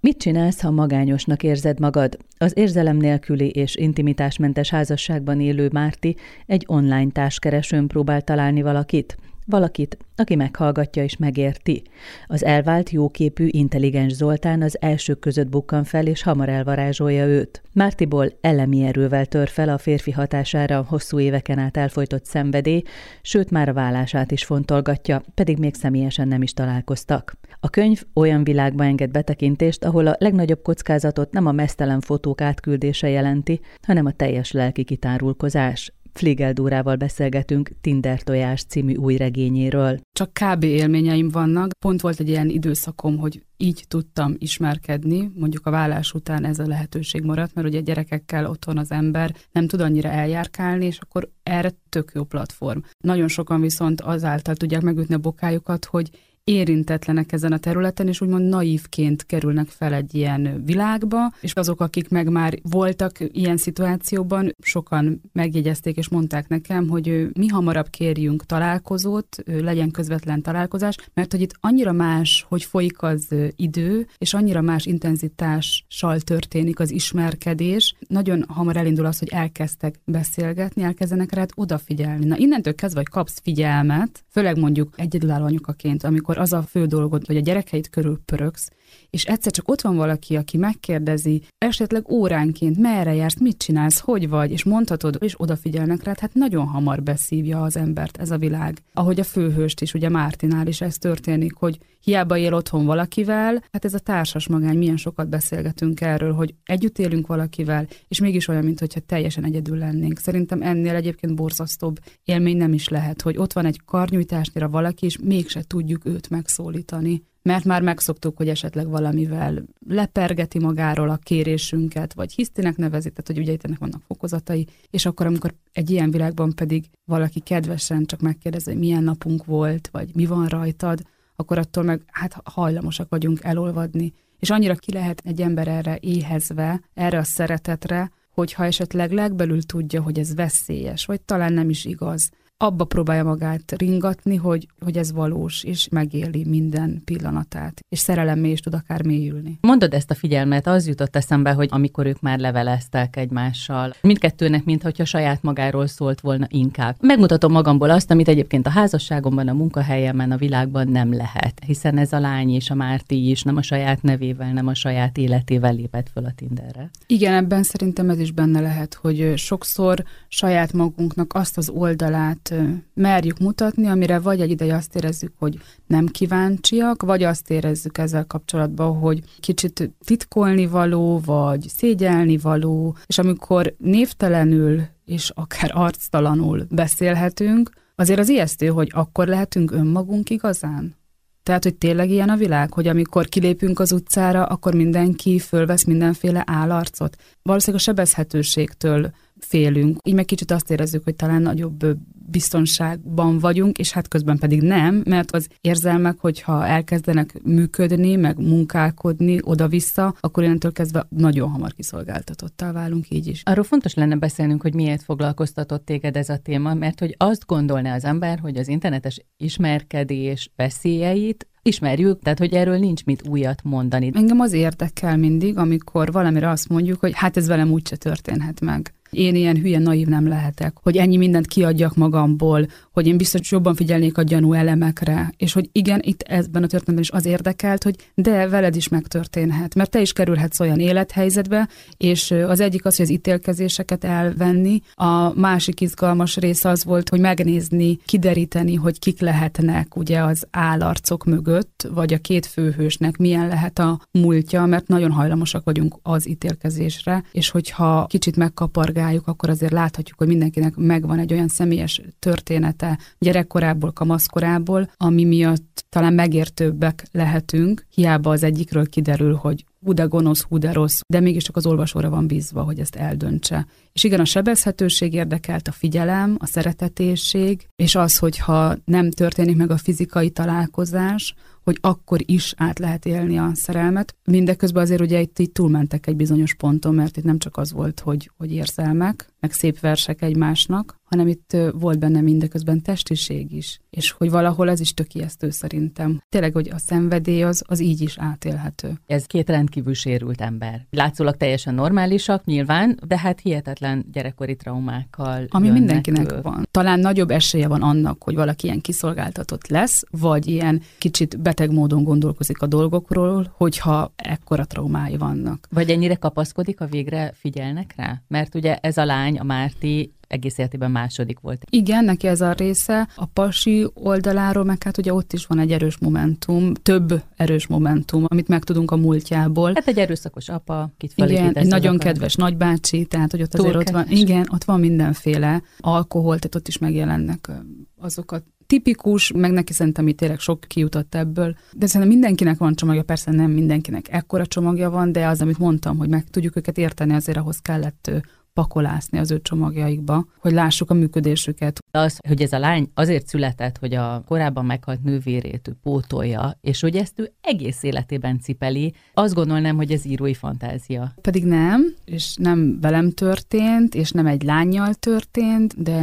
Mit csinálsz, ha magányosnak érzed magad? Az érzelem nélküli és intimitásmentes házasságban élő Márti egy online társkeresőn próbál találni valakit. Valakit, aki meghallgatja és megérti. Az elvált, jóképű, intelligens Zoltán az elsők között bukkan fel, és hamar elvarázsolja őt. Mártiból elemi erővel tör fel a férfi hatására hosszú éveken át elfolytott szenvedély, sőt már a vállását is fontolgatja, pedig még személyesen nem is találkoztak. A könyv olyan világba enged betekintést, ahol a legnagyobb kockázatot nem a mesztelen fotók átküldése jelenti, hanem a teljes lelki kitárulkozás. Fligel Dúrával beszélgetünk Tinder tojás című új regényéről. Csak kb. élményeim vannak. Pont volt egy ilyen időszakom, hogy így tudtam ismerkedni, mondjuk a vállás után ez a lehetőség maradt, mert ugye gyerekekkel otthon az ember nem tud annyira eljárkálni, és akkor erre tök jó platform. Nagyon sokan viszont azáltal tudják megütni a bokájukat, hogy érintetlenek ezen a területen, és úgymond naívként kerülnek fel egy ilyen világba, és azok, akik meg már voltak ilyen szituációban, sokan megjegyezték és mondták nekem, hogy mi hamarabb kérjünk találkozót, legyen közvetlen találkozás, mert hogy itt annyira más, hogy folyik az idő, és annyira más intenzitással történik az ismerkedés, nagyon hamar elindul az, hogy elkezdtek beszélgetni, elkezdenek rád odafigyelni. Na innentől kezdve, hogy kapsz figyelmet, főleg mondjuk egyedülálló anyukaként, amikor az a fő dolgod, hogy a gyerekeit körül pöröksz, és egyszer csak ott van valaki, aki megkérdezi, esetleg óránként merre jársz, mit csinálsz, hogy vagy, és mondhatod, és odafigyelnek rá, hát nagyon hamar beszívja az embert ez a világ. Ahogy a főhőst is, ugye Mártinál is ez történik, hogy hiába él otthon valakivel, hát ez a társas magány, milyen sokat beszélgetünk erről, hogy együtt élünk valakivel, és mégis olyan, mintha teljesen egyedül lennénk. Szerintem ennél egyébként borzasztóbb élmény nem is lehet, hogy ott van egy karnyújtásnyira valaki, és mégse tudjuk őt megszólítani mert már megszoktuk, hogy esetleg valamivel lepergeti magáról a kérésünket, vagy hisztinek nevezi, tehát hogy ugye itt ennek vannak fokozatai, és akkor, amikor egy ilyen világban pedig valaki kedvesen csak megkérdezi, hogy milyen napunk volt, vagy mi van rajtad, akkor attól meg hát hajlamosak vagyunk elolvadni. És annyira ki lehet egy ember erre éhezve, erre a szeretetre, hogyha esetleg legbelül tudja, hogy ez veszélyes, vagy talán nem is igaz, abba próbálja magát ringatni, hogy, hogy ez valós, és megéli minden pillanatát, és szerelemmé is tud akár mélyülni. Mondod ezt a figyelmet, az jutott eszembe, hogy amikor ők már leveleztek egymással, mindkettőnek, mintha saját magáról szólt volna inkább. Megmutatom magamból azt, amit egyébként a házasságomban, a munkahelyemen, a világban nem lehet, hiszen ez a lány és a Márti is nem a saját nevével, nem a saját életével lépett föl a Tinderre. Igen, ebben szerintem ez is benne lehet, hogy sokszor saját magunknak azt az oldalát merjük mutatni, amire vagy egy ideje azt érezzük, hogy nem kíváncsiak, vagy azt érezzük ezzel kapcsolatban, hogy kicsit titkolni való, vagy szégyelni való, és amikor névtelenül és akár arctalanul beszélhetünk, azért az ijesztő, hogy akkor lehetünk önmagunk igazán. Tehát, hogy tényleg ilyen a világ, hogy amikor kilépünk az utcára, akkor mindenki fölvesz mindenféle állarcot. Valószínűleg a sebezhetőségtől félünk. Így meg kicsit azt érezzük, hogy talán nagyobb biztonságban vagyunk, és hát közben pedig nem, mert az érzelmek, hogyha elkezdenek működni, meg munkálkodni oda-vissza, akkor innentől kezdve nagyon hamar kiszolgáltatottá válunk így is. Arról fontos lenne beszélnünk, hogy miért foglalkoztatott téged ez a téma, mert hogy azt gondolná az ember, hogy az internetes ismerkedés veszélyeit ismerjük, tehát hogy erről nincs mit újat mondani. Engem az érdekel mindig, amikor valamire azt mondjuk, hogy hát ez velem úgyse történhet meg. Én ilyen hülye naív nem lehetek, hogy ennyi mindent kiadjak magamból, hogy én biztos jobban figyelnék a gyanú elemekre, és hogy igen, itt ebben a történetben is az érdekelt, hogy de veled is megtörténhet, mert te is kerülhetsz olyan élethelyzetbe, és az egyik az, hogy az ítélkezéseket elvenni, a másik izgalmas része az volt, hogy megnézni, kideríteni, hogy kik lehetnek ugye az állarcok mögött, vagy a két főhősnek milyen lehet a múltja, mert nagyon hajlamosak vagyunk az ítélkezésre, és hogyha kicsit megkapargálunk vizsgáljuk, akkor azért láthatjuk, hogy mindenkinek megvan egy olyan személyes története gyerekkorából, kamaszkorából, ami miatt talán megértőbbek lehetünk, hiába az egyikről kiderül, hogy hú de gonosz, hú de rossz, de mégiscsak az olvasóra van bízva, hogy ezt eldöntse. És igen, a sebezhetőség érdekelt, a figyelem, a szeretetésség, és az, hogyha nem történik meg a fizikai találkozás, hogy akkor is át lehet élni a szerelmet. Mindeközben azért ugye itt így túlmentek egy bizonyos ponton, mert itt nem csak az volt, hogy, hogy érzelmek, meg szép versek egymásnak, hanem itt volt benne mindeközben testiség is és hogy valahol ez is tök ijesztő szerintem. Tényleg, hogy a szenvedély az, az így is átélhető. Ez két rendkívül sérült ember. Látszólag teljesen normálisak, nyilván, de hát hihetetlen gyerekkori traumákkal. Ami mindenkinek ő. van. Talán nagyobb esélye van annak, hogy valaki ilyen kiszolgáltatott lesz, vagy ilyen kicsit beteg módon gondolkozik a dolgokról, hogyha ekkora traumái vannak. Vagy ennyire kapaszkodik, a végre figyelnek rá? Mert ugye ez a lány, a Márti egész életében második volt. Igen, neki ez a része. A pasi oldaláról, meg hát ugye ott is van egy erős momentum, több erős momentum, amit megtudunk a múltjából. Hát egy erőszakos apa, kit Igen, egy nagyon akar. kedves nagybácsi, tehát hogy ott Túl azért kedves. ott van, igen, ott van mindenféle alkohol, tehát ott is megjelennek azok a tipikus, meg neki szerintem itt tényleg sok kijutott ebből. De szerintem mindenkinek van csomagja, persze nem mindenkinek ekkora csomagja van, de az, amit mondtam, hogy meg tudjuk őket érteni, azért ahhoz kellett pakolászni az ő csomagjaikba, hogy lássuk a működésüket. Az, hogy ez a lány azért született, hogy a korábban meghalt nővérét ő pótolja, és hogy ezt ő egész életében cipeli, azt gondolnám, hogy ez írói fantázia. Pedig nem, és nem velem történt, és nem egy lányjal történt, de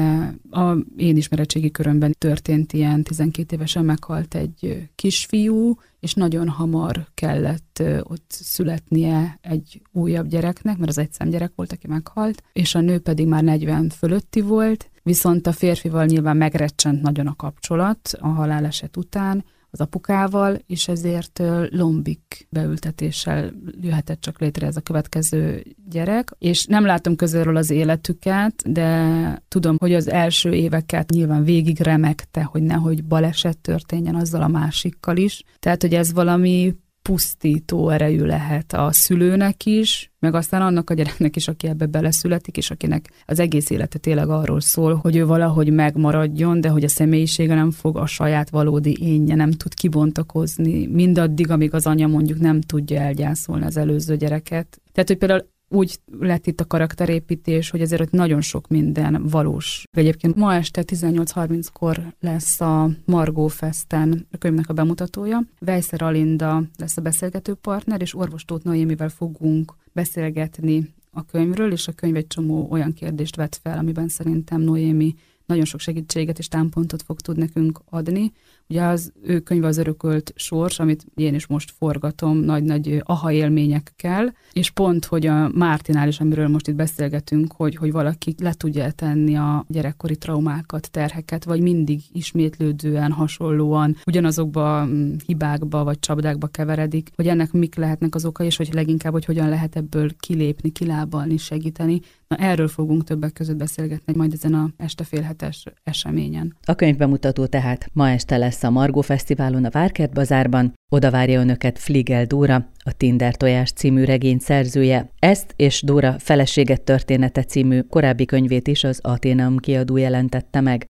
a én ismeretségi körömben történt ilyen, 12 évesen meghalt egy kisfiú, és nagyon hamar kellett ott születnie egy újabb gyereknek, mert az egy gyerek volt, aki meghalt, és a nő pedig már 40 fölötti volt, viszont a férfival nyilván megrecsent nagyon a kapcsolat a haláleset után, az apukával, és ezért lombik beültetéssel jöhetett csak létre ez a következő gyerek. És nem látom közelről az életüket, de tudom, hogy az első éveket nyilván végig remekte, hogy nehogy baleset történjen azzal a másikkal is. Tehát, hogy ez valami pusztító erejű lehet a szülőnek is, meg aztán annak a gyereknek is, aki ebbe beleszületik, és akinek az egész élete tényleg arról szól, hogy ő valahogy megmaradjon, de hogy a személyisége nem fog a saját valódi énje, nem tud kibontakozni, mindaddig, amíg az anya mondjuk nem tudja elgyászolni az előző gyereket. Tehát, hogy például úgy lett itt a karakterépítés, hogy ezért nagyon sok minden valós. Egyébként ma este 18.30-kor lesz a Margó Festen a könyvnek a bemutatója. Vejszer Alinda lesz a beszélgető partner, és orvos Tóth Noémivel fogunk beszélgetni a könyvről, és a könyv egy csomó olyan kérdést vet fel, amiben szerintem Noémi nagyon sok segítséget és támpontot fog tud nekünk adni. Ugye az ő könyve az örökölt sors, amit én is most forgatom nagy-nagy aha élményekkel, és pont, hogy a Mártinál is, amiről most itt beszélgetünk, hogy, hogy valaki le tudja tenni a gyerekkori traumákat, terheket, vagy mindig ismétlődően, hasonlóan ugyanazokba mm, hibákba vagy csapdákba keveredik, hogy ennek mik lehetnek az okai, és hogy leginkább, hogy hogyan lehet ebből kilépni, kilábalni, segíteni. Na erről fogunk többek között beszélgetni majd ezen a este félhetes eseményen. A könyvbemutató tehát ma este lesz a Margó Fesztiválon a Várkert Bazárban, oda várja önöket Fligel Dóra, a Tinder tojás című regény szerzője. Ezt és Dóra feleséget története című korábbi könyvét is az Aténeum kiadó jelentette meg.